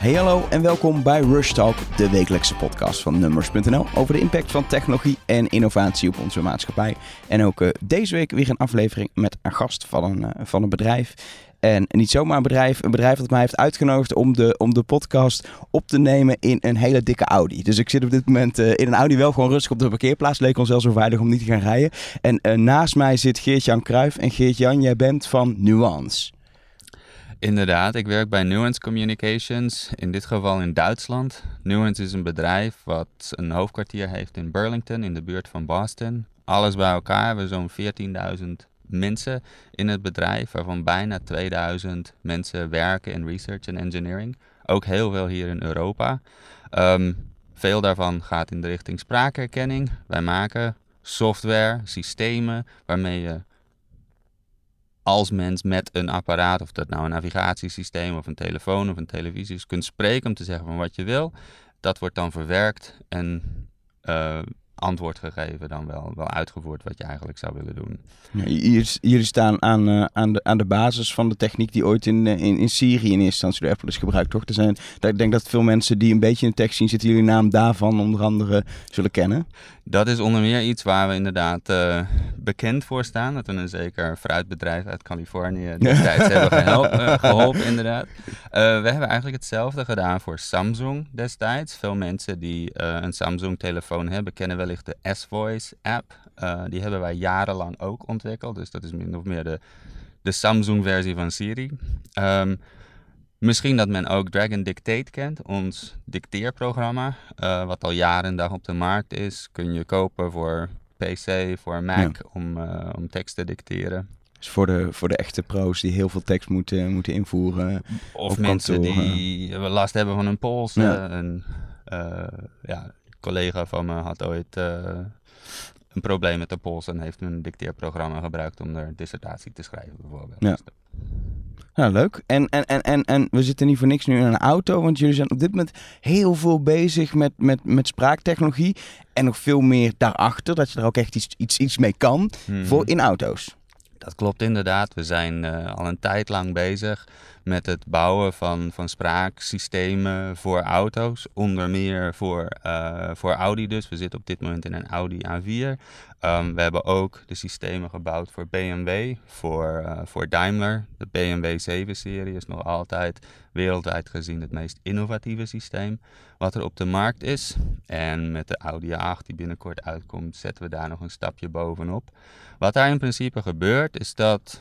Hey hallo en welkom bij Rush Talk, de wekelijkse podcast van Numbers.nl over de impact van technologie en innovatie op onze maatschappij. En ook uh, deze week weer een aflevering met een gast van een, uh, van een bedrijf. En niet zomaar een bedrijf, een bedrijf dat mij heeft uitgenodigd om de, om de podcast op te nemen in een hele dikke Audi. Dus ik zit op dit moment uh, in een Audi wel gewoon rustig op de parkeerplaats. Leek ons wel zo veilig om niet te gaan rijden. En naast mij zit Geert-Jan Kruijf. En Geert-Jan, jij bent van Nuance. Inderdaad, ik werk bij Nuance Communications, in dit geval in Duitsland. Nuance is een bedrijf wat een hoofdkwartier heeft in Burlington, in de buurt van Boston. Alles bij elkaar hebben we zo'n 14.000 mensen in het bedrijf, waarvan bijna 2000 mensen werken in research en engineering. Ook heel veel hier in Europa. Um, veel daarvan gaat in de richting spraakherkenning. Wij maken software, systemen waarmee je als mens met een apparaat, of dat nou een navigatiesysteem of een telefoon of een televisie is, kunt spreken om te zeggen van wat je wil. Dat wordt dan verwerkt en uh, antwoord gegeven, dan wel, wel uitgevoerd wat je eigenlijk zou willen doen. Ja, jullie staan aan, uh, aan, de, aan de basis van de techniek die ooit in, in, in Syrië in eerste instantie door Apple is gebruikt, toch? Er zijn, ik denk dat veel mensen die een beetje in de tech zien zitten, jullie naam daarvan onder andere zullen kennen. Dat is onder meer iets waar we inderdaad uh, bekend voor staan. Dat we een zeker fruitbedrijf uit Californië destijds hebben geholpen, uh, geholpen inderdaad. we hebben eigenlijk hetzelfde gedaan voor Samsung destijds. Veel mensen die een Samsung-telefoon hebben, kennen wel de S-Voice app. Uh, die hebben wij jarenlang ook ontwikkeld. Dus dat is min of meer de, de Samsung-versie van Siri. Um, misschien dat men ook Dragon Dictate kent, ons dicteerprogramma. Uh, wat al jaren dag op de markt is. Kun je kopen voor PC, voor Mac, ja. om, uh, om tekst te dicteren. Dus voor de, voor de echte pro's die heel veel tekst moeten, moeten invoeren. Of mensen kantoor. die last hebben van hun pols. Ja. En, ja, collega van me had ooit een probleem met de pols en heeft een dicteerprogramma gebruikt om er dissertatie te schrijven, bijvoorbeeld. Ja. Nou, leuk. En, en, en, en, en we zitten niet voor niks nu in een auto, want jullie zijn op dit moment heel veel bezig met, met, met spraaktechnologie. En nog veel meer daarachter, dat je er ook echt iets, iets, iets mee kan hmm. voor in auto's. Dat klopt inderdaad. We zijn uh, al een tijd lang bezig met het bouwen van, van spraaksystemen voor auto's. Onder meer voor, uh, voor Audi dus. We zitten op dit moment in een Audi A4. Um, we hebben ook de systemen gebouwd voor BMW, voor, uh, voor Daimler. De BMW 7-serie is nog altijd wereldwijd gezien het meest innovatieve systeem wat er op de markt is. En met de Audi A8 die binnenkort uitkomt, zetten we daar nog een stapje bovenop. Wat daar in principe gebeurt, is dat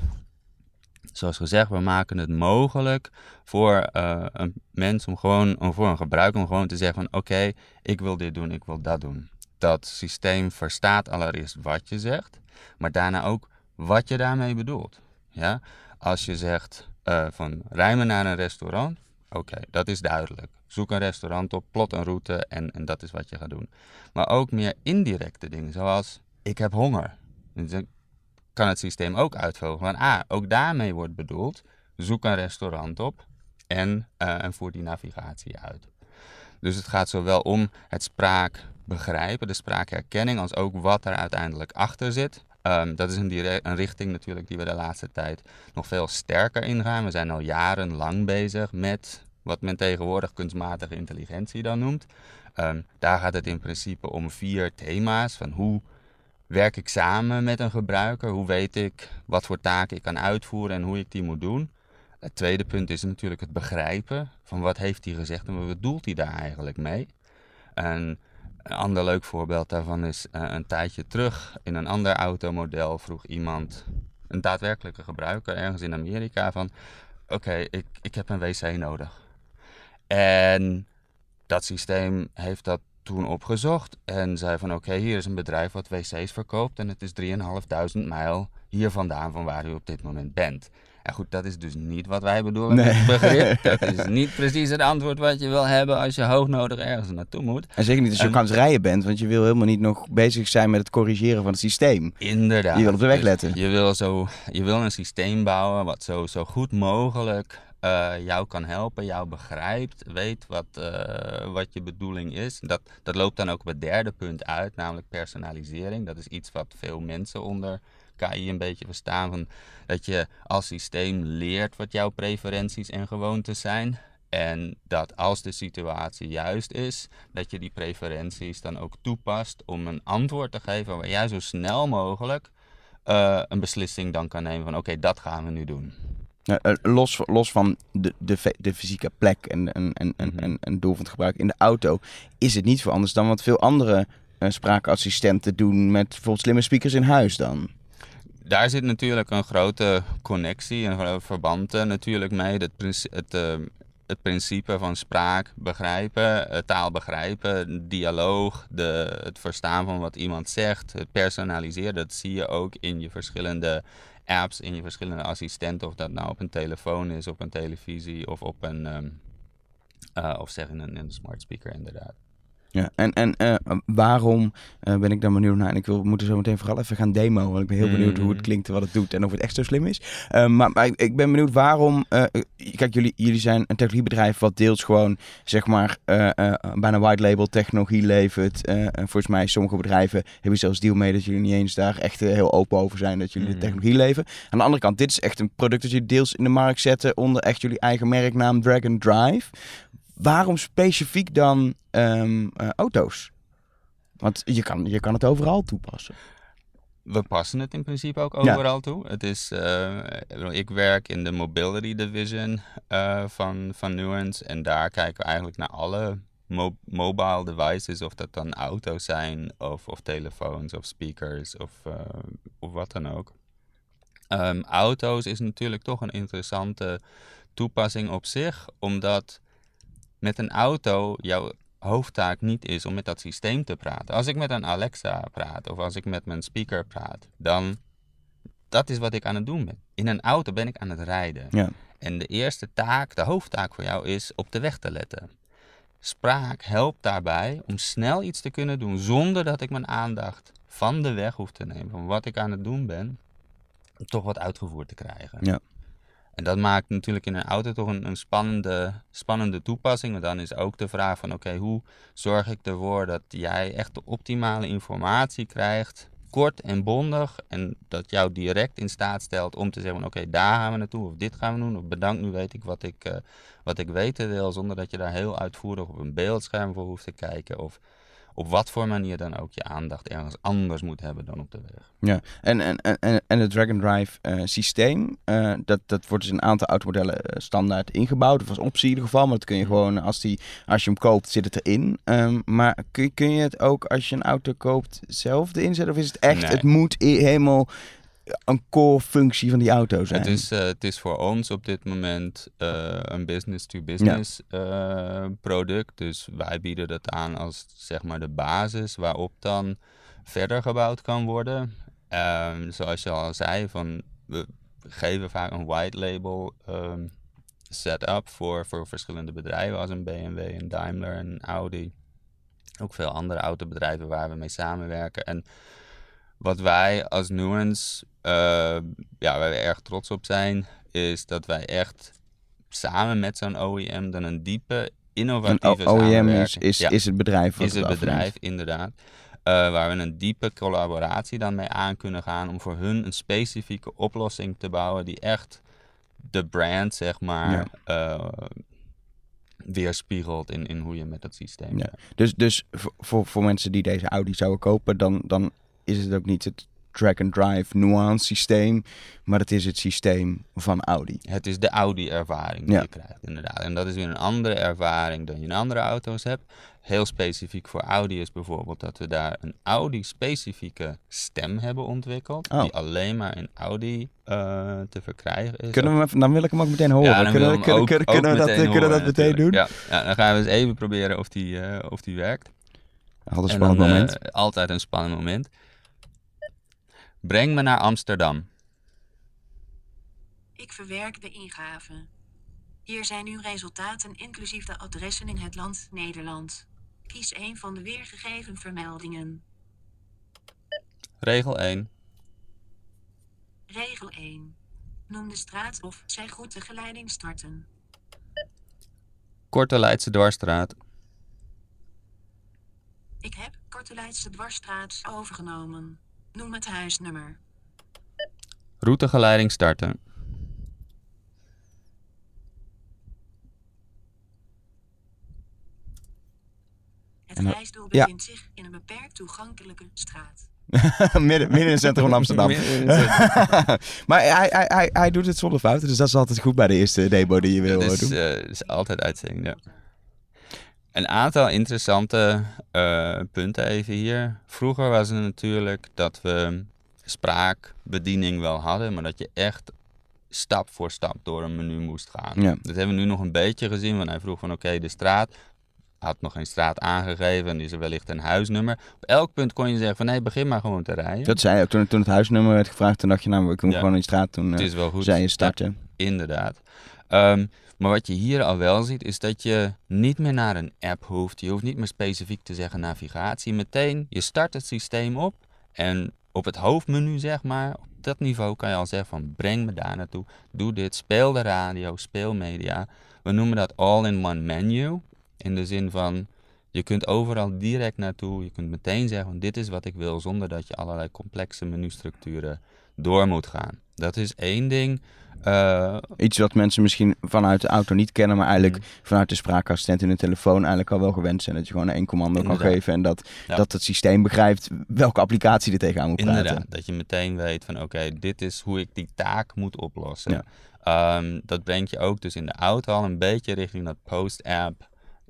zoals gezegd, we maken het mogelijk voor uh, een mens om gewoon, om voor een gebruiker om gewoon te zeggen van oké, ik wil dit doen, ik wil dat doen. Dat systeem verstaat allereerst wat je zegt, maar daarna ook wat je daarmee bedoelt. Ja? Als je zegt uh, van rijmen naar een restaurant, oké, dat is duidelijk. Zoek een restaurant op, plot een route en, en dat is wat je gaat doen. Maar ook meer indirecte dingen, zoals ik heb honger. Kan het systeem ook uitvogelen. Van, ah, ook daarmee wordt bedoeld, zoek een restaurant op en, en voer die navigatie uit. Dus het gaat zowel om het spraak begrijpen, de spraakherkenning, als ook wat er uiteindelijk achter zit. Um, dat is een, een, richting natuurlijk die we de laatste tijd nog veel sterker ingaan. We zijn al jarenlang bezig met wat men tegenwoordig kunstmatige intelligentie dan noemt. Um, daar gaat het in principe om vier thema's van hoe werk ik samen met een gebruiker? Hoe weet ik wat voor taken ik kan uitvoeren en hoe ik die moet doen? Het tweede punt is natuurlijk het begrijpen van wat heeft hij gezegd en wat bedoelt hij daar eigenlijk mee. En een ander leuk voorbeeld daarvan is uh, een tijdje terug in een ander automodel vroeg iemand, een daadwerkelijke gebruiker ergens in Amerika, van oké, ik, ik heb een wc nodig. En dat systeem heeft dat toen opgezocht en zei van oké, hier is een bedrijf wat wc's verkoopt en het is 3.500 mijl hier vandaan van waar u op dit moment bent. En goed, dat is dus niet wat wij bedoelen nee. met begrip. Dat is niet precies het antwoord wat je wil hebben als je hoognodig ergens naartoe moet. En zeker niet als je en, kans rijden bent, want je wil helemaal niet nog bezig zijn met het corrigeren van het systeem. Inderdaad. Je wil op de weg dus letten. je, wil zo, je wil een systeem bouwen wat zo, zo goed mogelijk uh, jou kan helpen, jou begrijpt, weet wat, uh, wat je bedoeling is. Dat, dat loopt dan ook op het derde punt uit, namelijk personalisering. Dat is iets wat veel mensen onder KI een beetje verstaan. Van dat je als systeem leert wat jouw preferenties en gewoontes zijn. En dat als de situatie juist is, dat je die preferenties dan ook toepast om een antwoord te geven waar jij zo snel mogelijk uh, een beslissing dan kan nemen van oké, dat gaan we nu doen. Uh, los, los van de, de, de fysieke plek en, en, en, en, mhm. en doel van het gebruik in de auto, is het niet veel anders dan wat veel andere uh, spraakassistenten doen met bijvoorbeeld slimme speakers in huis dan? Daar zit natuurlijk een grote connectie en verband natuurlijk mee. Het, het, het principe van spraak begrijpen, eh, taal begrijpen, dialoog, de, het verstaan van wat iemand zegt, het personaliseren, dat zie je ook in je verschillende apps, in je verschillende assistenten, of dat nou op een telefoon is, op een televisie of op een, um, uh, of zeg in een, in een smart speaker inderdaad. Ja, en, en uh, waarom uh, ben ik dan benieuwd naar? En ik wil, moeten zo meteen vooral even gaan demo. Want ik ben heel benieuwd hoe het klinkt en wat het doet. En of het echt zo slim is. Uh, maar, maar ik, ben benieuwd waarom. kijk, jullie, jullie zijn een technologiebedrijf wat deels gewoon, zeg maar, bijna white label technologie levert. volgens mij, sommige bedrijven hebben zelfs deal mee dat jullie niet eens daar echt heel open over zijn. Dat jullie de mm. technologie leveren. Aan de andere kant, dit is echt een product dat jullie deels in de markt zetten onder echt jullie eigen merknaam Dragon Drive. Waarom specifiek dan ehm, eh, auto's? Want je kan, je kan het overal toepassen. We passen het in principe ook overal toe. Het is, uh, ik werk in de mobility division uh, van, van Nuance. En daar kijken we eigenlijk naar alle mobile devices. Of dat dan auto's zijn, of, of telefoons, of speakers, of, of wat dan ook. Um, auto's is natuurlijk toch een interessante toepassing op zich. Omdat met een auto jouw hoofdtaak niet is om met dat systeem te praten. Als ik met een Alexa praat of als ik met mijn speaker praat, dan dat is wat ik aan het doen ben. In een auto ben ik aan het rijden. Ja. En de eerste taak, de hoofdtaak voor jou is op de weg te letten. Spraak helpt daarbij om snel iets te kunnen doen zonder dat ik mijn aandacht van de weg hoef te nemen, van wat ik aan het doen ben, om toch wat uitgevoerd te krijgen. Ja. En dat maakt natuurlijk in een auto toch een, een spannende, spannende toepassing. Want dan is ook de vraag van oké, hoe zorg ik ervoor dat jij echt de optimale informatie krijgt, kort en bondig. En dat jou direct in staat stelt om te zeggen oké, daar gaan we naartoe of dit gaan we doen. Of bedankt, nu weet ik wat ik, uh, wat ik weten wil. Zonder dat je daar heel uitvoerig op een beeldscherm voor hoeft te kijken. Of op wat voor manier dan ook je aandacht ergens anders moet hebben dan op de weg. Ja, en, en, en, en het Dragon Drive uh, systeem, uh, dat, dat wordt dus in een aantal automodellen eh, standaard ingebouwd. Of als optie in ieder geval, maar dat kun je gewoon, als, die, als je hem koopt, zit het erin. Um, maar kun, kun je het ook als je een auto koopt zelf erin zetten? Of is het echt, het moet helemaal een core functie van die auto zijn. Het is, uh, het is voor ons op dit moment uh, een business-to-business uh, product. Dus wij bieden dat aan als zeg maar de basis waarop dan verder gebouwd kan worden. Um, zoals je al zei, van, we geven vaak een white label um, setup voor, voor verschillende bedrijven als een BMW, een Daimler, een Audi. Ook veel andere autobedrijven waar we mee samenwerken. En wat wij als Nuance, uh, ja, waar we erg trots op zijn, is dat wij echt samen met zo'n OEM dan een diepe, innovatieve een OEM is, is, is het bedrijf. Is het, bedrijf, inderdaad. Uh, waar we een diepe collaboratie dan mee aan kunnen gaan om voor hun een specifieke oplossing te bouwen die echt de brand, zeg maar, ja. uh, weerspiegelt in, in hoe je met dat systeem. Ja. Dus, dus voor, voor mensen die deze Audi zouden kopen, dan, dan is het ook niet het drag-and-drive nuance systeem, maar het is het systeem van Audi. Het is de Audi-ervaring die je krijgt, inderdaad. En dat is weer een andere ervaring dan je in andere auto's hebt. Heel specifiek voor Audi is bijvoorbeeld dat we daar een Audi-specifieke stem hebben ontwikkeld, oh. die alleen maar in Audi uh, te verkrijgen is. Kunnen we hem, dan wil ik hem ook meteen horen. Ja, kunnen, we, kunnen, dat, kunnen we dat meteen doen? Ja. ja, dan gaan we eens even proberen of die, uh, of die werkt. Altijd een spannend dan, moment. Uh, altijd een spannend moment. Breng me naar Amsterdam. Ik verwerk de ingave. Hier zijn uw resultaten inclusief de adressen in het land Nederland. Kies een van de weergegeven vermeldingen. Regel 1. Regel 1. Noem de straat of zij goed de geleiding starten. Korte Leidse Dwarsstraat. Ik heb Korte Leidse Dwarsstraat overgenomen. Noem het huisnummer. Routegeleiding starten. Het reisdoel bevindt zich in een beperkt toegankelijke straat. midden, midden in het centrum van Amsterdam. maar hij, hij, hij, hij doet het zonder fouten, dus dat is altijd goed bij de eerste demo die je wil ja, dus, doen. Eh, dat is altijd uitzending, ja. Een aantal interessante eh, punten even hier. Vroeger was het natuurlijk dat we spraakbediening wel hadden, maar dat je echt stap voor stap door een menu moest gaan. Ja. Dat hebben we nu nog een beetje gezien, want hij vroeg van oké, de straat. Had nog geen straat aangegeven en is er wellicht een huisnummer. Op elk punt kon je zeggen van nee, begin maar gewoon te rijden. Dat zei je ook toen, toen het huisnummer werd gevraagd. Toen dacht je, nou, kunnen Ja. gewoon in de straat. Toen het eh, is wel goed. zei je Ja, starten. Inderdaad. Ehm, maar wat je hier al wel ziet, is dat je niet meer naar een app hoeft. Je hoeft niet meer specifiek te zeggen navigatie. Meteen, je start het systeem op en op het hoofdmenu, zeg maar, op dat niveau kan je al zeggen van breng me daar naartoe. Doe dit, speel de radio, speel media. We noemen dat all-in-one menu. In de zin van, je kunt overal direct naartoe. Je kunt meteen zeggen, dit is wat ik wil, zonder dat je allerlei complexe menustructuren door moet gaan. Dat is één ding. Eh, Iets wat mensen misschien vanuit de auto niet kennen, maar eigenlijk Mm. vanuit de spraakassistent in de telefoon eigenlijk al wel gewend zijn. Dat je gewoon één commando kan geven en dat, Ja. dat het systeem begrijpt welke applicatie er tegenaan moet praten. Inderdaad, dat je meteen weet van oké, dit is hoe ik die taak moet oplossen. Ja. Ehm, dat brengt je ook dus in de auto al een beetje richting dat post-app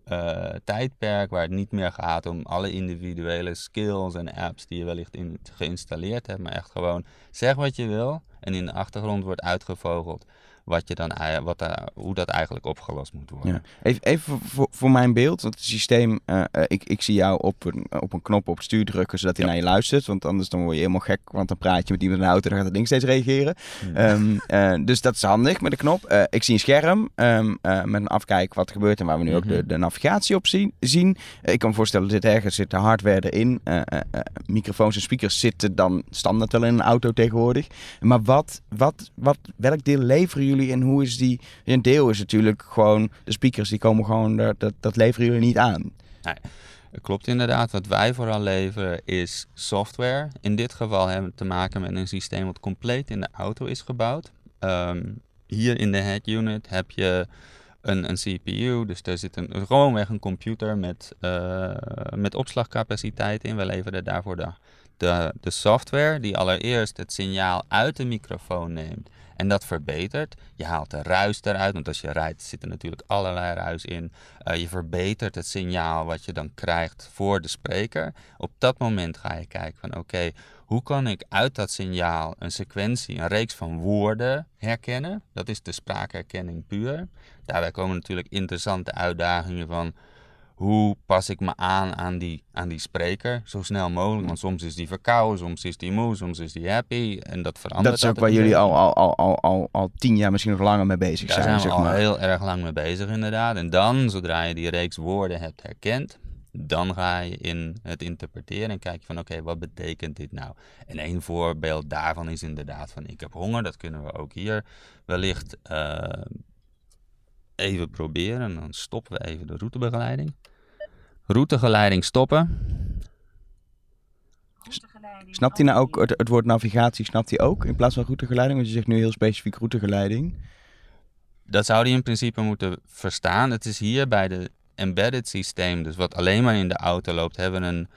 eh, tijdperk, waar het niet meer gaat om alle individuele skills en apps die je wellicht in, geïnstalleerd hebt, maar echt gewoon zeg wat je wil en in de achtergrond wordt uitgevogeld wat je dan, wat daar, hoe dat eigenlijk opgelost moet worden. Ja. Even, even voor, mijn beeld, want het systeem, eh, eh, ik, ik zie jou op een, op een knop op het stuur drukken zodat hij Ja. naar je luistert. Want anders dan word je helemaal gek, want dan praat je met iemand in de auto, dan gaat het ding steeds reageren. Ehm, eh, dus dat is handig met de knop. Eh, ik zie een scherm eh, met een afkijk wat er gebeurt en waar we nu ook de, Mhm. de navigatie op zien. zien. Eh, ik kan me voorstellen, er zit ergens zit de hardware erin. Eh, eh, eh, microfoons en speakers zitten dan standaard wel in een auto tegenwoordig. Maar wat, wat, wat, welk deel leveren jullie en hoe is die? Een deel is natuurlijk gewoon, de speakers die komen gewoon, dat, dat leveren jullie niet aan. Het Klopt inderdaad. Wat wij vooral leveren is software. In dit geval hebben we te maken met een systeem wat compleet in de auto is gebouwd. Ehm, hier in de head unit heb je een, een CPU, dus daar zit een, gewoonweg een computer met, eh, met opslagcapaciteit in. We leveren daarvoor de, de software die allereerst het signaal uit de microfoon neemt en dat verbetert. Je haalt de ruis eruit, want als je rijdt zit er natuurlijk allerlei ruis in. Eh, je verbetert het signaal wat je dan krijgt voor de spreker. Op dat moment ga je kijken van oké, hoe kan ik uit dat signaal een sequentie, een reeks van woorden herkennen? Dat is de spraakherkenning puur. Daarbij komen natuurlijk interessante uitdagingen van hoe pas ik me aan aan die, aan die spreker zo snel mogelijk. Want soms is die verkouden, soms is die moe, soms is die happy. En dat verandert dat is ook waar jullie al, al, al, al, al, al tien jaar, misschien nog langer mee bezig Daar zijn. zijn we zeg al maar. heel erg lang mee bezig inderdaad. En dan, zodra je die reeks woorden hebt herkend, dan ga je in het interpreteren en kijk je van oké, wat betekent dit nou? En een voorbeeld daarvan is inderdaad van ik heb honger. Dat kunnen we ook hier wellicht eh, even proberen. Dan stoppen we even de routebegeleiding. Routegeleiding stoppen. Snapt hij nou ook het, het woord navigatie, snapt hij ook in plaats van routegeleiding? Want je zegt nu heel specifiek routegeleiding. Dat zou hij in principe moeten verstaan. Het is hier bij de embedded systeem, dus wat alleen maar in de auto loopt, hebben we een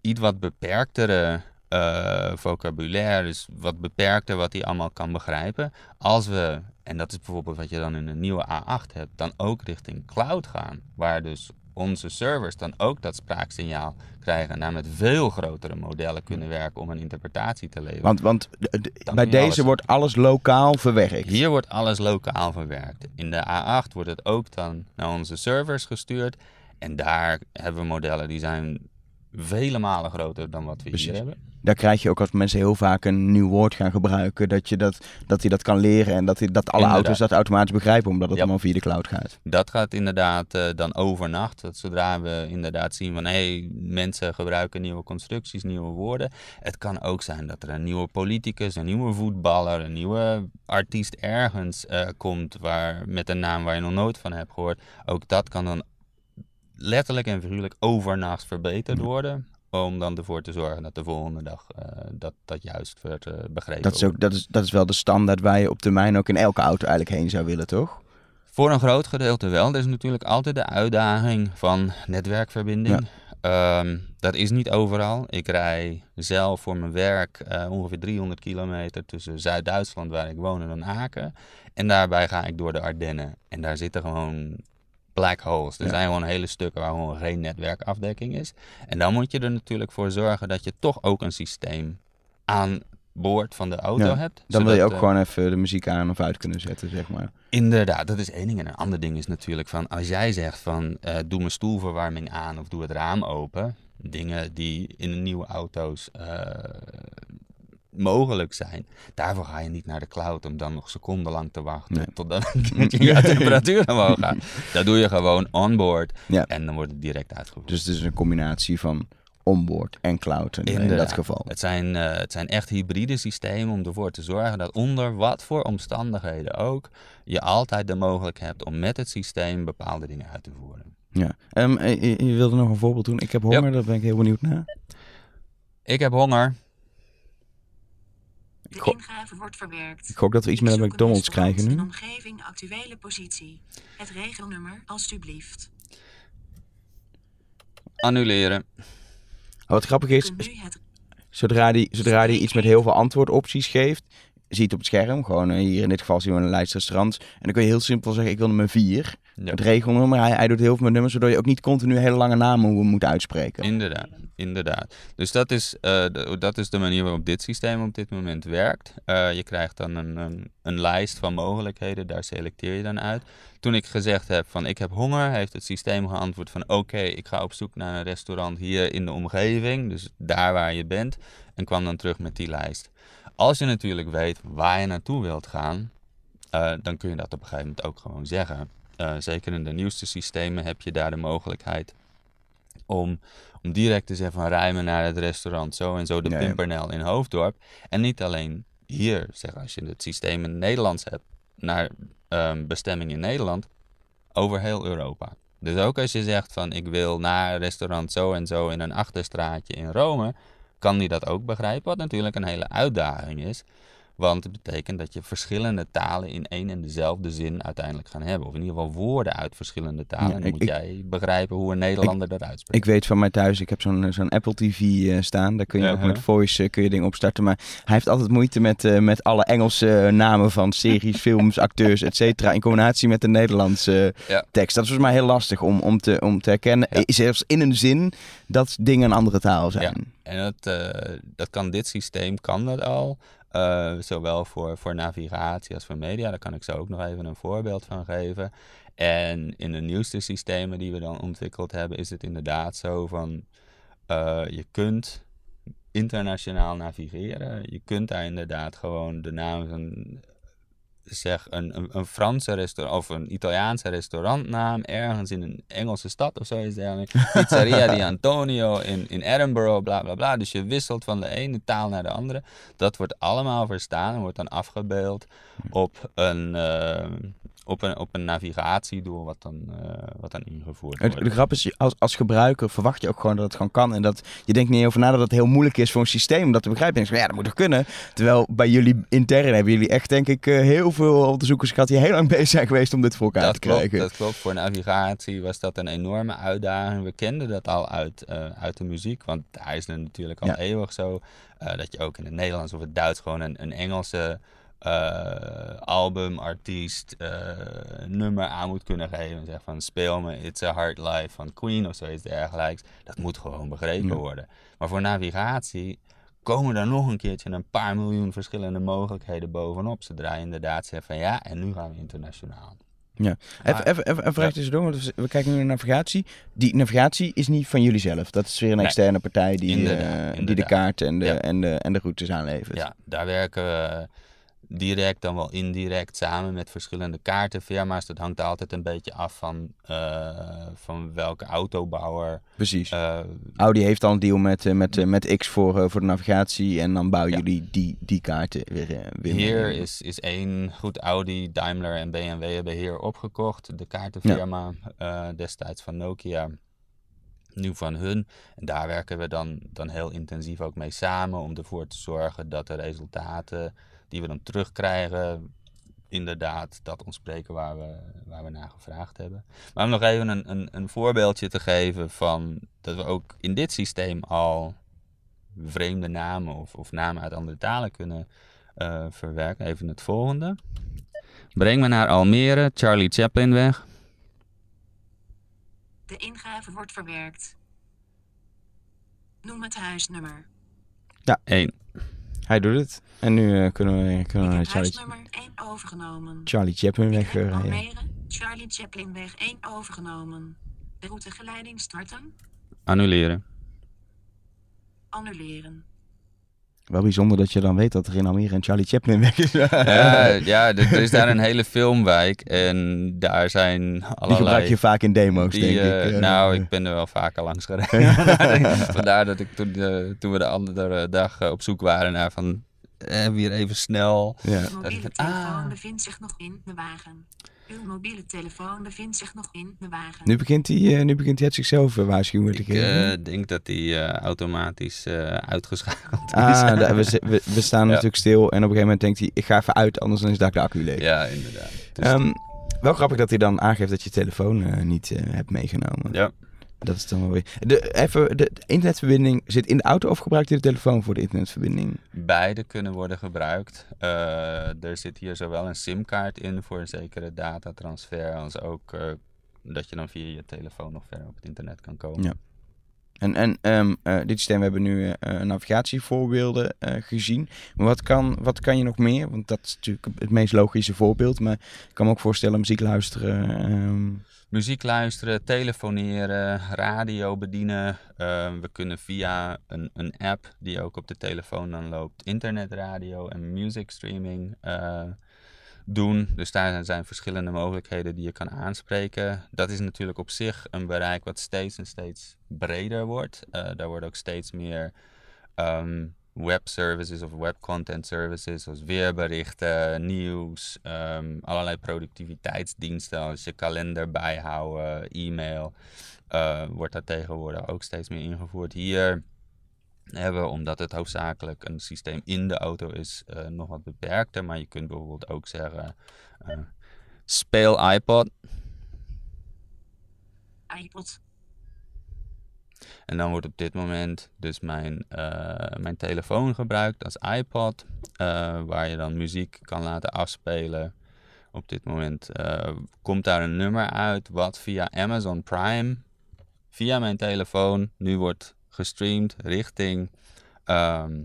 iets wat beperktere eh, vocabulaire, dus wat beperkter wat hij allemaal kan begrijpen. Als we, en dat is bijvoorbeeld wat je dan in een nieuwe A8 hebt, dan ook richting cloud gaan, waar dus onze servers dan ook dat spraaksignaal krijgen en daar met veel grotere modellen kunnen werken om een interpretatie te leveren. Want, want bij deze alles- wordt alles lokaal verwerkt. Hier wordt alles lokaal verwerkt. In de A8 wordt het ook dan naar onze servers gestuurd. En daar hebben we modellen die zijn vele malen groter dan wat we Precies. hier hebben. Daar krijg je ook als mensen heel vaak een nieuw woord gaan gebruiken, dat, je dat, dat hij dat kan leren en dat, hij, dat alle Inderdaad. auto's dat automatisch begrijpen, omdat het Ja. allemaal via de cloud gaat. Dat gaat inderdaad eh, dan overnacht. Dat Zodra we inderdaad zien van hé, hey, mensen gebruiken nieuwe constructies, nieuwe woorden. Het kan ook zijn dat er een nieuwe politicus, een nieuwe voetballer, een nieuwe artiest ergens eh, komt waar, met een naam waar je nog nooit van hebt gehoord. Ook dat kan dan letterlijk en figuurlijk overnacht verbeterd Ja. worden. Om dan ervoor te zorgen dat de volgende dag eh, dat, dat juist wordt eh, begrepen. Dat is, ook, dat, is, dat is wel de standaard waar je op termijn ook in elke auto eigenlijk heen zou willen, toch? Voor een groot gedeelte wel. Er is natuurlijk altijd de uitdaging van netwerkverbinding. Ehm, dat is niet overal. Ik rij zelf voor mijn werk eh, ongeveer 300 kilometer tussen Zuid-Duitsland, waar ik woon, en Aken. En daarbij ga ik door de Ardennen. En daar zitten gewoon black holes. Er Ja. zijn gewoon hele stukken waar gewoon geen netwerkafdekking is. En dan moet je er natuurlijk voor zorgen dat je toch ook een systeem aan boord van de auto Ja, hebt. Dan wil je ook eh, gewoon even de muziek aan of uit kunnen zetten, zeg maar. Inderdaad, dat is één ding. En een ander ding is natuurlijk van als jij zegt van eh, doe mijn stoelverwarming aan of doe het raam open. Dingen die in de nieuwe auto's eh, mogelijk zijn. Daarvoor ga je niet naar de cloud om dan nog secondenlang te wachten Nee. totdat je temperatuur omhoog gaat. Dat doe je gewoon onboard Ja. en dan wordt het direct uitgevoerd. Dus het is een combinatie van onboard en cloud in, dat geval. Het zijn, eh, het zijn echt hybride systemen om ervoor te zorgen dat onder wat voor omstandigheden ook, je altijd de mogelijkheid hebt om met het systeem bepaalde dingen uit te voeren. Ja. Ehm, eh, je, je wilde nog een voorbeeld doen. Ik heb honger, daar ben ik heel benieuwd naar. Ik heb honger. De ingave wordt verwerkt. Ik hoop dat we iets met een McDonald's krijgen nu. in omgeving actuele positie. Het regelnummer, alstublieft. Annuleren. Wat grappig is, zodra die, zodra die iets met heel veel antwoordopties geeft, zie je het op het scherm. Gewoon eh, hier in dit geval zien we een lijst restaurants. En dan kun je heel simpel zeggen, ik wil nummer 4. Ja. Het regelnummer, hij, hij doet heel veel met nummers, zodat je ook niet continu hele lange namen moet uitspreken. Inderdaad, inderdaad. Dus dat is, eh, de, dat is de manier waarop dit systeem op dit moment werkt. Eh, je krijgt dan een, een, lijst van mogelijkheden, daar selecteer je dan uit. Toen ik gezegd heb van ik heb honger, heeft het systeem geantwoord van oké, ik ga op zoek naar een restaurant hier in de omgeving, dus daar waar je bent, en kwam dan terug met die lijst. Als je natuurlijk weet waar je naartoe wilt gaan, eh, dan kun je dat op een gegeven moment ook gewoon zeggen. Zeker in de nieuwste systemen heb je daar de mogelijkheid om, om direct te zeggen van rij me naar het restaurant zo en zo de Ja. Pimpernel in Hoofddorp. En niet alleen hier, zeg als je het systeem in het Nederlands hebt, naar ehm, bestemming in Nederland, over heel Europa. Dus ook als je zegt van ik wil naar restaurant zo en zo in een achterstraatje in Rome, kan die dat ook begrijpen, wat natuurlijk een hele uitdaging is. Want het betekent dat je verschillende talen in één en dezelfde zin uiteindelijk gaan hebben. Of in ieder geval woorden uit verschillende talen. Ja, en dan moet ik- jij begrijpen hoe een Nederlander dat uitspreekt. Ik weet van mij thuis, ik heb zo'n zo'n Apple TV eh, staan. Daar kun je ook Uh-huh. met voice eh, kun je dingen opstarten. Maar hij heeft altijd moeite met, eh, met alle Engelse eh, namen van series, films, acteurs, et cetera. In combinatie met de Nederlandse eh, Ja. tekst. Dat is volgens mij heel lastig om, om, te, om te herkennen. Ja. Eh, Zelfs in een zin dat dingen een andere taal zijn. En dat, eh, dat kan dit systeem kan dat al. Eh, zowel voor, voor navigatie als voor media. Daar kan ik zo ook nog even een voorbeeld van geven. En in de nieuwste systemen die we dan ontwikkeld hebben, is het inderdaad zo van eh, je kunt internationaal navigeren. Je kunt daar inderdaad gewoon de naam van zeg een, een, een Franse restaurant of een Italiaanse restaurantnaam ergens in een Engelse stad of zoiets dergelijks. Pizzeria di Antonio in, in Edinburgh, bla bla bla. Dus je wisselt van de ene taal naar de andere. Dat wordt allemaal verstaan en wordt dan afgebeeld op een, eh, op een, op een navigatiedoel wat dan, eh, wat dan ingevoerd wordt. de grap is, als, als gebruiker verwacht je ook gewoon dat het gewoon kan. En dat je denkt niet over na dat het heel moeilijk is voor een systeem om dat te begrijpen. Je denkt ja, dat moet toch kunnen. Terwijl bij jullie intern hebben jullie echt, denk ik, eh, heel veel onderzoekers gehad die heel lang bezig zijn geweest om dit voor elkaar Dat te klopt, krijgen. dat klopt. Voor navigatie was dat een enorme uitdaging. We kenden dat al uit, eh, uit de muziek, want daar is het natuurlijk al Ja. eeuwig zo. dat je ook in het Nederlands of het Duits gewoon een, een Engelse eh, album, artiest, eh, nummer aan moet kunnen geven. En zeg van speel me It's a Hard Life van Queen of zoiets dergelijks. Dat moet gewoon begrepen Ja. worden. Maar voor navigatie komen er nog een keertje een paar miljoen verschillende mogelijkheden bovenop. Zodra je inderdaad zegt van ja, en nu gaan we internationaal. Even, Maar- even, even een vraag Ja. tussendoor, want we- kijken nu naar navigatie. Die navigatie is niet van jullie zelf. Dat is weer een Nee. externe partij die, Inderdaad, eh, die de kaarten en de, Ja. en, de, en de routes aanlevert. Ja, daar werken we direct dan wel indirect samen met verschillende kaartenfirma's. Dat hangt altijd een beetje af van, eh, van welke autobouwer. Precies. eh, Audi heeft dan een deal met, eh, met, met X voor, voor de navigatie. En dan bouwen Ja. jullie die, die kaarten weer, weer mee. hier is, is één goed Audi, Daimler en BMW hebben hier opgekocht. De kaartenfirma destijds van Nokia. Nu van hun. En daar werken we dan, dan heel intensief ook mee samen om ervoor te zorgen dat de resultaten die we dan terugkrijgen inderdaad dat ontspreken waar we, waar we naar gevraagd hebben. Maar om nog even een, een, een voorbeeldje te geven van dat we ook in dit systeem al vreemde namen of, of namen uit andere talen kunnen uh, verwerken. Even het volgende. Breng me naar Almere, Charlie Chaplinweg. De ingave wordt verwerkt. Noem het huisnummer. Ja, 1. Hij doet het. En nu uh, kunnen we, kunnen we Charlie, huisnummer 1 overgenomen. Charlie Chaplin Ik heb wegrijden. Almere, Charlie Chaplinweg 1 overgenomen. De routegeleiding starten. Annuleren. Annuleren. Wel bijzonder dat je dan weet dat er in Almere een Charlie Chaplin weg is. Ja, ja er, is daar een hele filmwijk en daar zijn Die gebruik allerlei... je vaak in demo's, die, denk eh, ik. Eh, nou, ik ben er wel vaker langs gereden. Vandaar dat ik toen, eh, toen we de andere dag eh, op zoek waren naar van... Eh, weer even snel. Ja. Uw mobiele telefoon ah. bevindt zich nog in de wagen. Uw mobiele telefoon bevindt zich nog in de wagen. Nu begint hij, eh, nu begint hij het zichzelf eh, waarschuwen te Ik geven. eh, denk dat eh, automatisch eh, uitgeschakeld is. Ah, da- we, we, we staan Ja. natuurlijk stil en op een gegeven moment denkt hij, ik ga even uit, anders dan is daar de accu leeg. Ja, inderdaad. Dus- Ehm, wel grappig dat hij dan aangeeft dat je telefoon eh, niet eh, hebt meegenomen. ja. Dat is dan wel weer... De, even, de internetverbinding zit in de auto of gebruikt hij de telefoon voor de internetverbinding? Beide kunnen worden gebruikt. Eh, er zit hier zowel een simkaart in voor een zekere datatransfer, als ook eh, dat je dan via je telefoon nog verder op het internet kan komen. Ja. En, en ehm, eh, dit systeem, we hebben nu navigatievoorbeelden gezien. Maar wat kan, wat kan je nog meer? Want dat is natuurlijk het meest logische voorbeeld. Maar ik kan me ook voorstellen muziek luisteren. ehm, Muziek luisteren, telefoneren, radio bedienen. Eh, we kunnen via een, een app die ook op de telefoon dan loopt, internetradio en music streaming eh, doen. Dus daar zijn verschillende mogelijkheden die je kan aanspreken. Dat is natuurlijk op zich een bereik wat steeds en steeds breder wordt. Eh, daar worden ook steeds meer ehm, webservices of webcontent services, zoals weerberichten, nieuws, ehm, allerlei productiviteitsdiensten als je kalender bijhouden, e-mail, eh, wordt daar tegenwoordig ook steeds meer ingevoerd. Hier hebben omdat het hoofdzakelijk een systeem in de auto is, eh, nog wat beperkter. Maar je kunt bijvoorbeeld ook zeggen, eh, speel iPod. iPod. En dan wordt op dit moment dus mijn, eh, mijn telefoon gebruikt als iPod, eh, waar je dan muziek kan laten afspelen. Op dit moment eh, komt daar een nummer uit wat via Amazon Prime, via mijn telefoon, nu wordt gestreamd richting, ehm,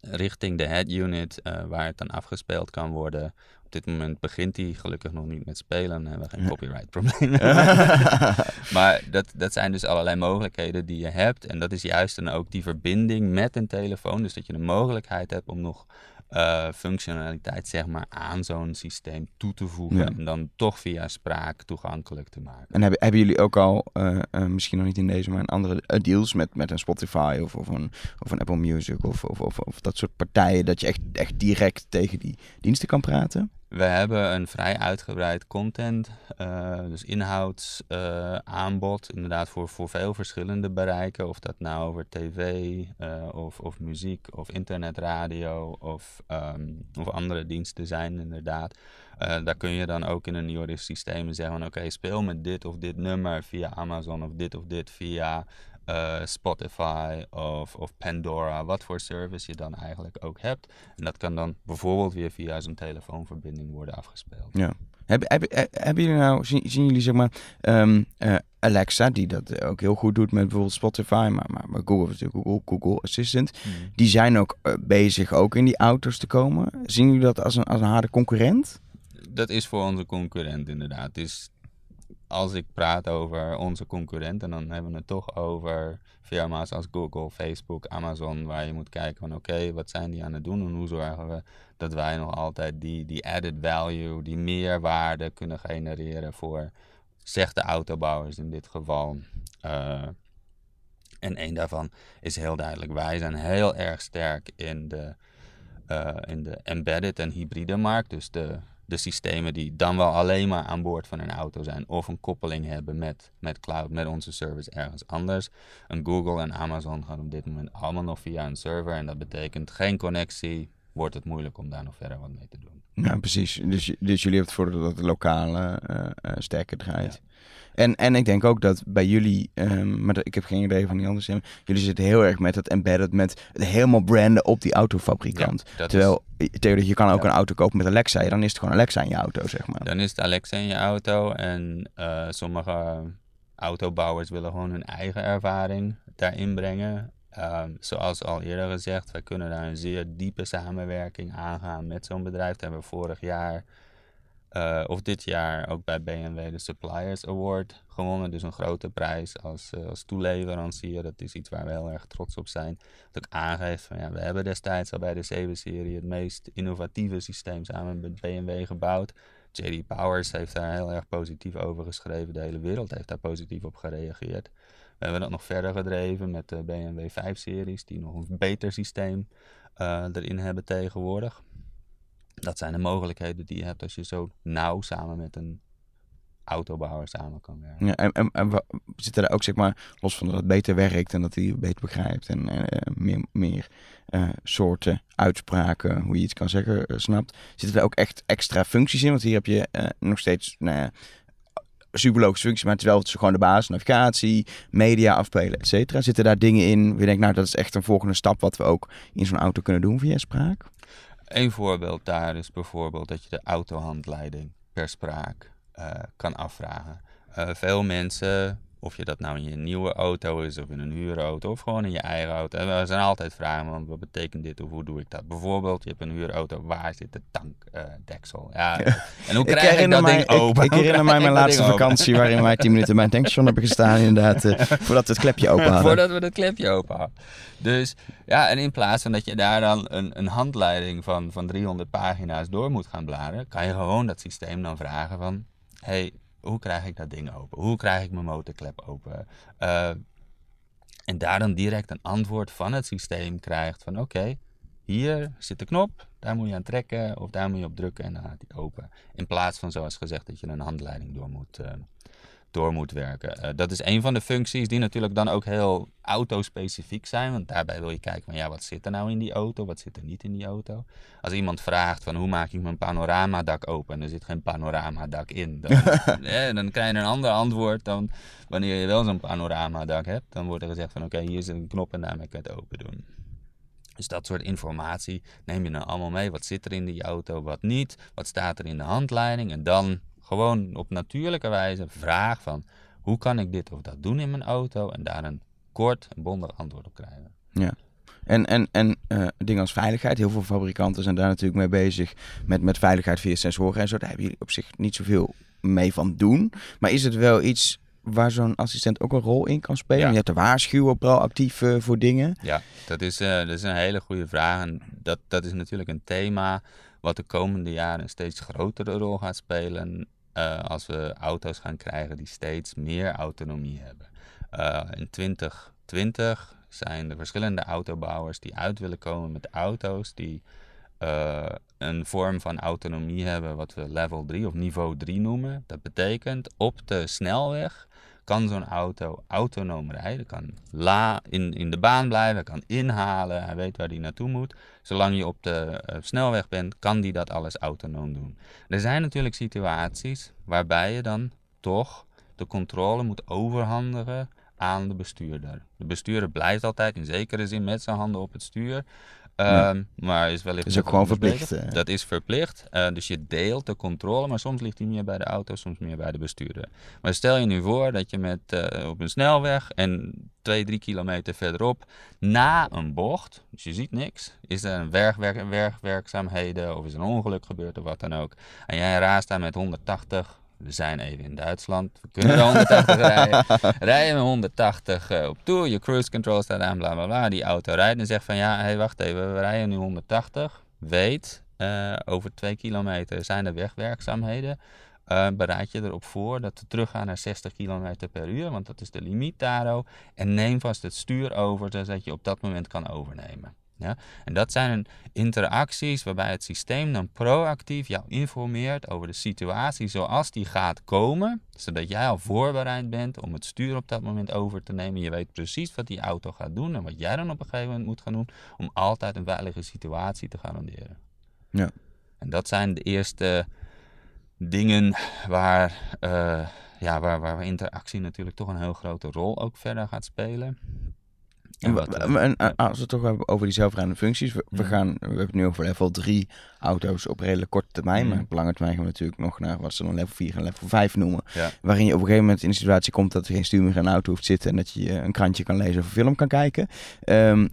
richting de head unit, waar het dan afgespeeld kan worden. Dit moment begint hij gelukkig nog niet met spelen, dan hebben we geen copyright problemen. Maar dat, dat zijn dus allerlei mogelijkheden die je hebt. En dat is juist dan ook die verbinding met een telefoon. Dus dat je de mogelijkheid hebt om nog eh, functionaliteit zeg maar, aan zo'n systeem toe te voegen. Ja. En dan toch via spraak toegankelijk te maken. En hebben, hebben jullie ook al, eh, eh, misschien nog niet in deze, maar in andere deals met, met een Spotify of, of, een, of een Apple Music of, of, of, of dat soort partijen, dat je echt, echt direct tegen die diensten kan praten? We hebben een vrij uitgebreid content, eh, dus inhoudsaanbod, inderdaad voor, voor veel verschillende bereiken. Of dat nou over tv eh, of, of muziek of internetradio of, ehm, of andere diensten zijn inderdaad. Eh, daar kun je dan ook in een Joris systeem zeggen van oké, speel met dit of dit nummer via Amazon of dit of dit via eh, Spotify of, of Pandora, wat voor service je dan eigenlijk ook hebt. En dat kan dan bijvoorbeeld weer via zo'n telefoonverbinding worden afgespeeld. Ja. Hebben, hebben, hebben jullie nou, zien, zien jullie zeg maar, ehm, eh, Alexa, die dat ook heel goed doet met bijvoorbeeld Spotify, maar, maar, maar Google is natuurlijk Google, Google Assistant, die zijn ook eh, bezig ook in die auto's te komen. Zien jullie dat als een, als een harde concurrent? Dat is voor onze concurrent inderdaad. Dus als ik praat over onze concurrenten, dan hebben we het toch over firma's als Google, Facebook, Amazon, waar je moet kijken van oké, wat zijn die aan het doen en hoe zorgen we dat wij nog altijd die, die added value, die meerwaarde kunnen genereren voor, zeg de autobouwers in dit geval. Eh, en een daarvan is heel duidelijk, wij zijn heel erg sterk in de, eh, in de embedded en hybride markt, dus de de systemen die dan wel alleen maar aan boord van een auto zijn of een koppeling hebben met, met cloud, met onze service ergens anders. Een Google en Amazon gaan op dit moment allemaal nog via een server en dat betekent geen connectie, wordt het moeilijk om daar nog verder wat mee te doen. Ja, precies. Dus, dus jullie hebben het voordeel dat het lokale eh, eh, sterker draait. En, en ik denk ook dat bij jullie, ehm, maar ik heb geen idee van die andere stem, jullie zitten heel erg met het embedded, met het helemaal branden op die autofabrikant. Ja, Terwijl, Theo, dat je kan ook Ja. een auto kopen met Alexa, dan is het gewoon Alexa in je auto, zeg maar. Dan is het Alexa in je auto en eh, sommige autobouwers willen gewoon hun eigen ervaring daarin brengen. Ehm, zoals al eerder gezegd, wij kunnen daar een zeer diepe samenwerking aangaan met zo'n bedrijf. Dat hebben we vorig jaar, eh, of dit jaar, ook bij BMW de Suppliers Award gewonnen. Dus een grote prijs als, eh, als toeleverancier. Dat is iets waar we heel erg trots op zijn. Dat ook aangeeft van ja, we hebben destijds al bij de 7-serie het meest innovatieve systeem samen met BMW gebouwd. JD Powers heeft daar heel erg positief over geschreven. De hele wereld heeft daar positief op gereageerd. We hebben dat nog verder gedreven met de BMW 5-series, die nog een beter systeem eh, erin hebben tegenwoordig. Dat zijn de mogelijkheden die je hebt als je zo nauw samen met een autobouwer samen kan werken. Ja, en, en, en zitten daar ook, zeg maar, los van dat het beter werkt en dat hij beter begrijpt en eh, meer, meer eh, soorten uitspraken, hoe je iets kan zeggen, snapt, zitten er ook echt extra functies in? Want hier heb je nog steeds, nou superlogische functies, maar het is gewoon de basis, navigatie, media afspelen, et cetera. Zitten daar dingen in, je denkt, nou, dat is echt een volgende stap wat we ook in zo'n auto kunnen doen via spraak? Een voorbeeld daar is bijvoorbeeld dat je de autohandleiding per spraak eh, kan afvragen. Eh, veel mensen, of je dat nou in je nieuwe auto is of in een huurauto of gewoon in je eigen auto. Er zijn altijd vragen, want wat betekent dit of hoe doe ik dat? Bijvoorbeeld, je hebt een huurauto, waar zit de tankdeksel? ja, en hoe krijg ik, dat mij, ding open? Ik, herinner mij mijn laatste open? vakantie waarin wij 10 minuten bij een tankstation hebben gestaan inderdaad, eh, voordat we het klepje open hadden. Voordat we dat klepje open hadden. Dus ja, en in plaats van dat je daar dan een, een handleiding van, van 300 pagina's door moet gaan bladeren, kan je gewoon dat systeem dan vragen van, hey, hoe krijg ik dat ding open? Hoe krijg ik mijn motorklep open? Eh, en daar dan direct een antwoord van het systeem krijgt van, oké, hier zit de knop, daar moet je aan trekken of daar moet je op drukken en dan gaat die open. In plaats van zoals gezegd dat je een handleiding door moet, eh, door moet werken. Eh, dat is een van de functies die natuurlijk dan ook heel autospecifiek zijn. Want daarbij wil je kijken van ja, wat zit er nou in die auto? Wat zit er niet in die auto? Als iemand vraagt van hoe maak ik mijn panoramadak open? En er zit geen panoramadak in. Dan, eh, dan krijg je een ander antwoord dan wanneer je wel zo'n panoramadak hebt. Dan wordt er gezegd van oké, hier zit een knop en daarmee kun je het open doen. Dus dat soort informatie neem je dan allemaal mee. Wat zit er in die auto, wat niet? Wat staat er in de handleiding? En dan gewoon op natuurlijke wijze vraag van hoe kan ik dit of dat doen in mijn auto? En daar een kort en bondig antwoord op krijgen. En, en, en eh, dingen als veiligheid. Heel veel fabrikanten zijn daar natuurlijk mee bezig. Met, met veiligheid via sensoren en zo. Daar hebben jullie op zich niet zoveel mee van doen. Maar is het wel iets waar zo'n assistent ook een rol in kan spelen? Ja. Je hebt te waarschuwen proactief eh, voor dingen. Ja, dat is, eh, dat is een hele goede vraag. En dat, dat is natuurlijk een thema wat de komende jaren een steeds grotere rol gaat spelen. Eh, als we auto's gaan krijgen die steeds meer autonomie hebben. Eh, in 2020 zijn er verschillende autobouwers die uit willen komen met auto's die eh, een vorm van autonomie hebben, wat we level 3 of niveau 3 noemen. Dat betekent op de snelweg kan zo'n auto autonoom rijden. Kan la in, in de baan blijven, kan inhalen, hij weet waar hij naartoe moet. Zolang je op de eh, snelweg bent, kan die dat alles autonoom doen. Er zijn natuurlijk situaties waarbij je dan toch de controle moet overhandigen aan de bestuurder. De bestuurder blijft altijd in zekere zin met zijn handen op het stuur. Ja. Ehm, Maar is wellicht is ook gewoon verplicht, eh. Dat is verplicht. Eh, dus je deelt de controle, maar soms ligt die meer bij de auto, soms meer bij de bestuurder. Maar stel je nu voor dat je met, eh, op een snelweg en twee, drie kilometer verderop na een bocht, dus je ziet niks, is er een werkwerk, werkwerkzaamheden of is er een ongeluk gebeurd of wat dan ook. En jij raast daar met 180. We zijn even in Duitsland. We kunnen er 180 rijden. Rij je met 180 eh, op toe. Je cruise control staat aan, bla bla bla. Die auto rijdt en zegt van ja, hey, wacht even. We rijden nu 180. Weet, eh, over twee kilometer zijn er wegwerkzaamheden. Eh, bereid je erop voor dat we teruggaan naar 60 km per uur, want dat is de limiet daar ook. En neem vast het stuur over, zodat je op dat moment kan overnemen. Ja? En dat zijn interacties waarbij het systeem dan proactief jou informeert over de situatie zoals die gaat komen, zodat jij al voorbereid bent om het stuur op dat moment over te nemen. Je weet precies wat die auto gaat doen en wat jij dan op een gegeven moment moet gaan doen om altijd een veilige situatie te garanderen. En dat zijn de eerste dingen waar, uh, ja, waar, waar interactie natuurlijk toch een heel grote rol ook verder gaat spelen. En, wat, en, eh, als we het toch hebben over die zelfrijdende functies. We, we, gaan, we hebben het nu over level 3 auto's op redelijk korte termijn. Maar op lange termijn gaan we natuurlijk nog naar wat ze dan level 4 en level 5 noemen. Waarin je op een gegeven moment in de situatie komt dat er geen stuur meer in een auto hoeft zitten. En dat je een krantje kan lezen of een film kan kijken. Um,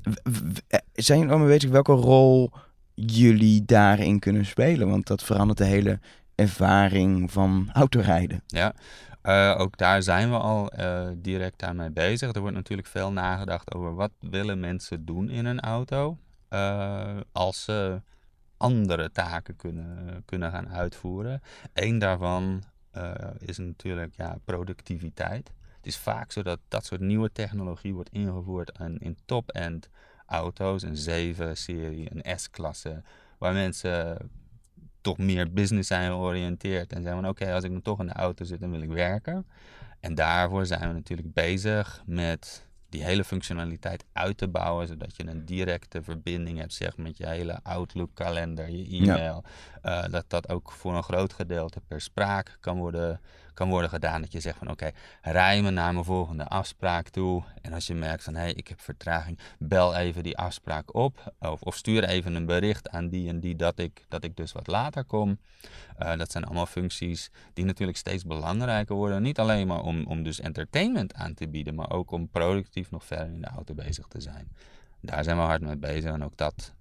zijn jullie al mee bezig welke rol jullie daarin kunnen spelen? Want dat verandert de hele ervaring van autorijden. Ja, uh, ook daar zijn we al uh, direct aan mee bezig. Er wordt natuurlijk veel nagedacht over wat willen mensen doen in een auto uh, als ze andere taken kunnen, kunnen gaan uitvoeren. Eén daarvan is natuurlijk ja, productiviteit. Het is vaak zo dat dat soort nieuwe technologie wordt ingevoerd in, in top-end auto's, een 7-serie, een S-klasse, waar mensen toch meer business zijn georiënteerd. En zeggen van oké, als ik dan toch in de auto zit, dan wil ik werken. En daarvoor zijn we natuurlijk bezig met die hele functionaliteit uit te bouwen, zodat je een directe verbinding hebt zeg, met je hele Outlook-kalender, je e-mail. Eh, dat dat ook voor een groot gedeelte per spraak kan worden kan worden gedaan. Dat je zegt van oké, rij me naar mijn volgende afspraak toe. En als je merkt van hé, hey, ik heb vertraging, bel even die afspraak op. Of, of, stuur even een bericht aan die en die dat ik, dat ik dus wat later kom. Uh, dat zijn allemaal functies die natuurlijk steeds belangrijker worden. Niet alleen maar om, om dus entertainment aan te bieden, maar ook om productief nog verder in de auto bezig te zijn. Daar zijn we hard mee bezig en ook dat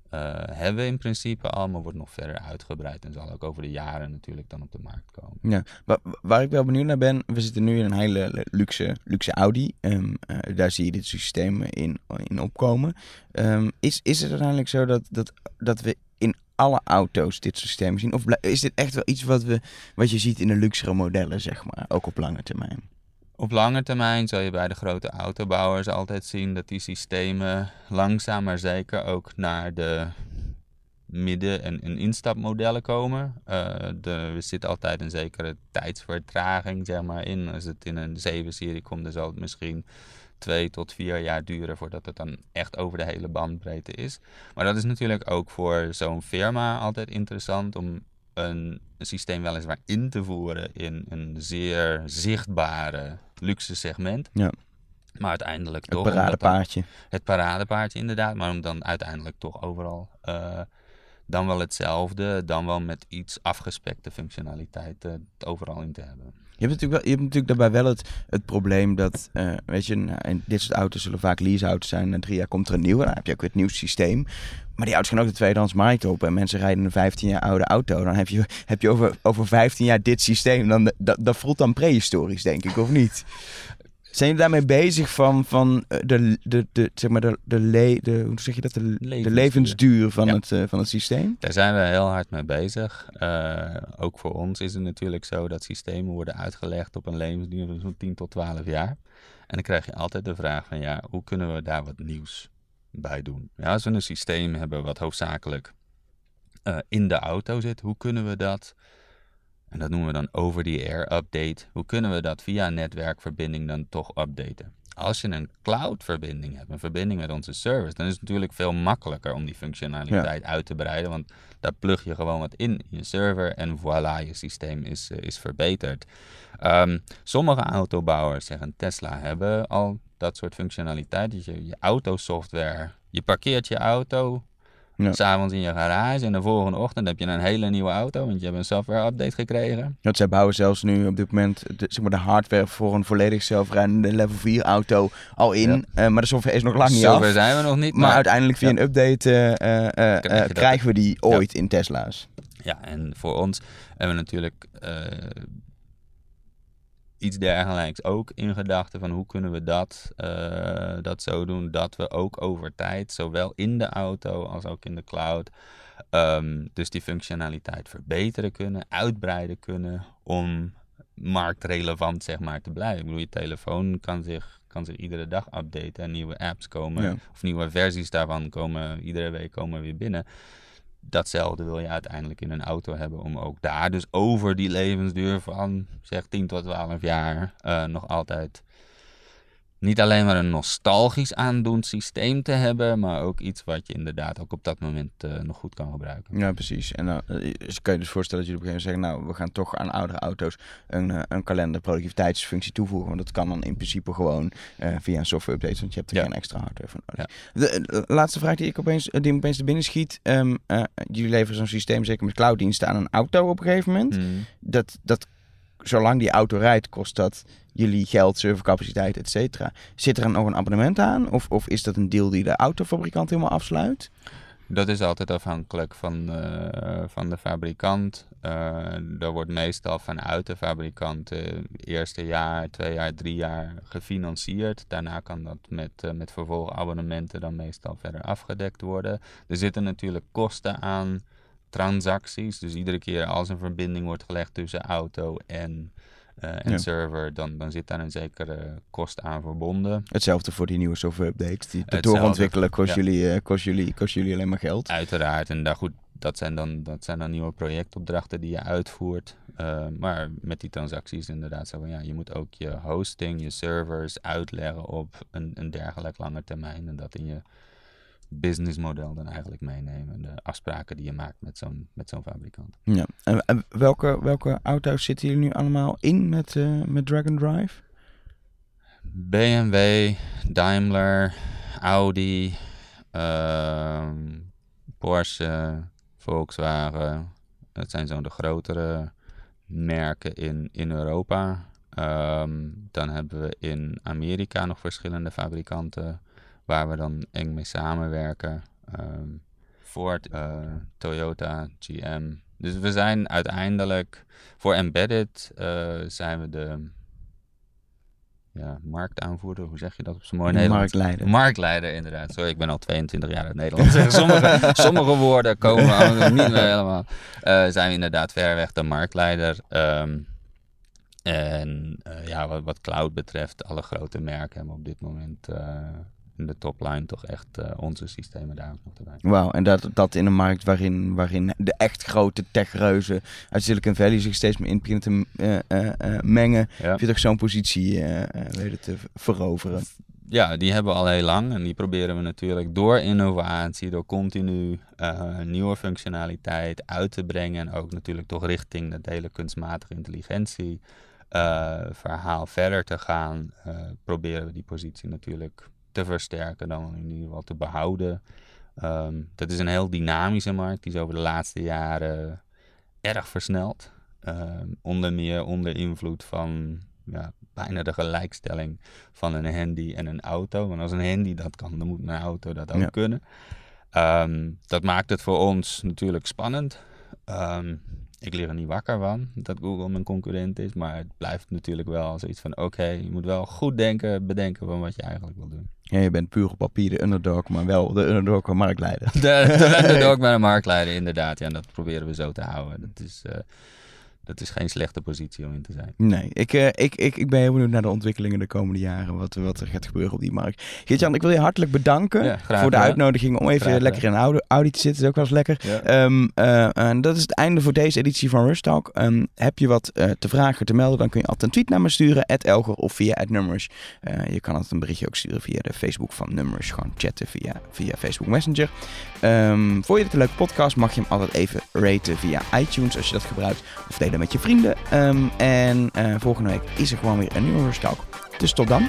hebben we in principe al, maar wordt nog verder uitgebreid en zal ook over de jaren natuurlijk dan op de markt komen. Ja, waar, waar ik wel benieuwd naar ben, we zitten nu in een hele luxe, luxe Audi. Um, uh, daar zie je dit systeem in, in opkomen. Um, is, is het uiteindelijk zo dat, dat, dat we in alle auto's dit systeem zien? Of is dit echt wel iets wat, we, wat je ziet in de luxere modellen, zeg maar, ook op lange termijn? Op lange termijn zal je bij de grote autobouwers altijd zien dat die systemen langzaam maar zeker ook naar de midden- en, en instapmodellen komen. Uh, de, er zit altijd een zekere tijdsvertraging zeg maar, in. Als het in een 7-serie komt, dan zal het misschien twee tot vier jaar duren voordat het dan echt over de hele bandbreedte is. Maar dat is natuurlijk ook voor zo'n firma altijd interessant om een, een systeem weliswaar in te voeren in een zeer zichtbare luxe segment. Ja. Maar uiteindelijk het toch. Het paradepaardje. Het paradepaardje, inderdaad. Maar om dan uiteindelijk toch overal. Uh, dan wel hetzelfde, dan wel met iets afgespekte functionaliteit uh, overal in te hebben. Je hebt natuurlijk, natuurlijk daarbij wel het, het probleem dat, uh, weet je, nou, dit soort auto's zullen vaak leaseauto's zijn. Na drie jaar komt er een nieuwe, dan heb je ook weer het nieuw systeem. Maar die auto's gaan ook de tweedehands markt op en mensen rijden een 15 jaar oude auto. Dan heb je, heb je over, over 15 jaar dit systeem. Dan, dat, dat voelt dan prehistorisch, denk ik, of niet? Zijn jullie daarmee bezig van, van eh, de, de, de, zeg maar de, de, le, de, hoe zeg je dat? De, levensduur, de levensduur van, het, uh, van het systeem? Daar zijn we heel hard mee bezig. Uh, ook voor ons is het natuurlijk zo dat systemen worden uitgelegd op een levensduur van zo'n 10 tot 12 jaar. En dan krijg je altijd de vraag van ja, hoe kunnen we daar wat nieuws bij doen? Ja, als we een systeem hebben wat hoofdzakelijk in de auto zit, hoe kunnen we dat en dat noemen we dan over-the-air update. Hoe kunnen we dat via een netwerkverbinding dan toch updaten? Als je een cloud-verbinding hebt, een verbinding met onze service, dan is het natuurlijk veel makkelijker om die functionaliteit uit te breiden. Want daar plug je gewoon wat in in je server en voilà, je systeem is, uh, is verbeterd. Um, sommige autobouwers, zeggen Tesla, hebben al dat soort functionaliteit. Je je autosoftware, je parkeert je auto, ja. S'avonds in je garage en de volgende ochtend heb je een hele nieuwe auto, want je hebt een software update gekregen. Dat zij bouwen zelfs nu op dit moment de, zeg maar de hardware voor een volledig zelfrijdende level 4 auto al in. Uh, maar de software is nog lang niet Zover af. Zijn we nog niet. Maar, maar uiteindelijk via ja. een update uh, Krijg krijgen we die ooit in Tesla's. Ja, en voor ons hebben we natuurlijk iets dergelijks ook in gedachten van hoe kunnen we dat, uh, dat zo doen dat we ook over tijd, zowel in de auto als ook in de cloud, um, dus die functionaliteit verbeteren kunnen, uitbreiden kunnen om marktrelevant zeg maar te blijven. Ik bedoel, je telefoon kan zich, kan zich iedere dag updaten en nieuwe apps komen ja. of nieuwe versies daarvan komen iedere week komen weer binnen datzelfde wil je uiteindelijk in een auto hebben om ook daar dus over die levensduur van zeg 10 tot 12 jaar uh, nog altijd niet alleen maar een nostalgisch aandoend systeem te hebben, maar ook iets wat je inderdaad ook op dat moment eh, nog goed kan gebruiken. Ja, precies. En dan uh, kan je dus voorstellen dat jullie op een gegeven moment zeggen, nou, we gaan toch aan oudere auto's een, uh, een kalender productiviteitsfunctie toevoegen. Want dat kan dan in principe gewoon via een software update, want je hebt er Ja. geen extra hardware voor nodig. Ja. De, de laatste vraag die ik opeens, die me opeens te binnen schiet. Ehm, eh, jullie leveren zo'n systeem zeker met clouddiensten aan een auto op een gegeven moment. Hmm. Dat, dat, zolang die auto rijdt, kost dat jullie geld, servercapaciteit, et cetera. Zit er nog een abonnement aan? Of, of is dat een deal die de autofabrikant helemaal afsluit? Dat is altijd afhankelijk van, eh, van de fabrikant. Eh er wordt meestal vanuit de fabrikant het eerste jaar, twee jaar, drie jaar gefinancierd. Daarna kan dat met, met vervolgabonnementen dan meestal verder afgedekt worden. Er zitten natuurlijk kosten aan transacties. Dus iedere keer als een verbinding wordt gelegd tussen auto en, eh, en Ja. server, dan, dan zit daar een zekere kost aan verbonden. Hetzelfde voor die nieuwe software updates. Die Hetzelfde. doorontwikkelen kost, Ja. jullie, eh, kost, jullie, kost jullie alleen maar geld. Uiteraard, en daar goed, dat zijn dan, dat zijn dan nieuwe projectopdrachten die je uitvoert. Uh, maar met die transacties inderdaad zo van ja, je moet ook je hosting, je servers uitleggen op een, een dergelijk lange termijn. En dat in je businessmodel dan eigenlijk meenemen. De afspraken die je maakt met zo'n, met zo'n fabrikant. Ja. En, en welke, welke auto's zitten jullie nu allemaal in met, uh, met Dragon Drive? BMW, Daimler, Audi, uh, Porsche, Volkswagen. Dat zijn zo'n de grotere merken in, in Europa. Um, dan hebben we in Amerika nog verschillende fabrikanten waar we dan eng mee samenwerken. Um, Ford, uh, Toyota, GM. Dus we zijn uiteindelijk voor embedded uh, zijn we de ja, marktaanvoerder, hoe zeg je dat op zo'n mooi Nederlands? Marktleider. Marktleider, inderdaad. Sorry, ik ben al 22 jaar in het Nederlands. sommige, sommige woorden komen niet meer helemaal. Uh, zijn we inderdaad ver weg de marktleider. Um, en uh, ja, wat, wat, cloud betreft, alle grote merken hebben op dit moment uh, de topline toch echt uh, onze systemen daar ook nog erbij. Wauw, en dat, dat in een markt waarin, waarin de echt grote techreuzen uit Silicon Valley zich steeds meer in beginnen te uh, mengen, Ja. heb je toch zo'n positie eh, weten te veroveren? Ja, die hebben we al heel lang en die proberen we natuurlijk door innovatie, door continu nieuwe functionaliteit uit te brengen en ook natuurlijk toch richting dat hele kunstmatige intelligentie verhaal verder te gaan, proberen we die positie natuurlijk te versterken dan in ieder geval te behouden. Um, dat is een heel dynamische markt, die is over de laatste jaren erg versneld. Um, onder meer onder invloed van ja, bijna de gelijkstelling van een handy en een auto. Want als een handy dat kan, dan moet een auto dat ook Ja. kunnen. Um, dat maakt het voor ons natuurlijk spannend. Um, ik lig er niet wakker van dat Google mijn concurrent is. Maar het blijft natuurlijk wel zoiets van... oké, je moet wel goed denken, bedenken van wat je eigenlijk wil doen. Ja, je bent puur op papier de underdog, maar wel de underdog van marktleider. De, de underdog met een marktleider, inderdaad. Ja, en dat proberen we zo te houden. Dat is, uh, dat is geen slechte positie om in te zijn. Nee, ik, uh, ik, ik, ik ben heel benieuwd naar de ontwikkelingen de komende jaren. Wat, wat er gaat gebeuren op die markt. Geert-Jan, ik wil je hartelijk bedanken Ja, graag voor de uitnodiging om even Graag lekker in Audi, Audi te zitten. Dat is ook wel eens lekker. Ja. Um, uh, en dat is het einde voor deze editie van Rush Talk. Um, heb je wat uh, te vragen, te melden, dan kun je altijd een tweet naar me sturen. Elger of via Numbers. Je kan altijd een berichtje ook sturen via de Facebook van Numbers. Gewoon chatten via, via Facebook Messenger. Um, vond je dit een leuke podcast, mag je hem altijd even raten via iTunes als je dat gebruikt. Of met je vrienden. Um, en uh, volgende week is er gewoon weer een nieuwe Talk. Dus tot dan.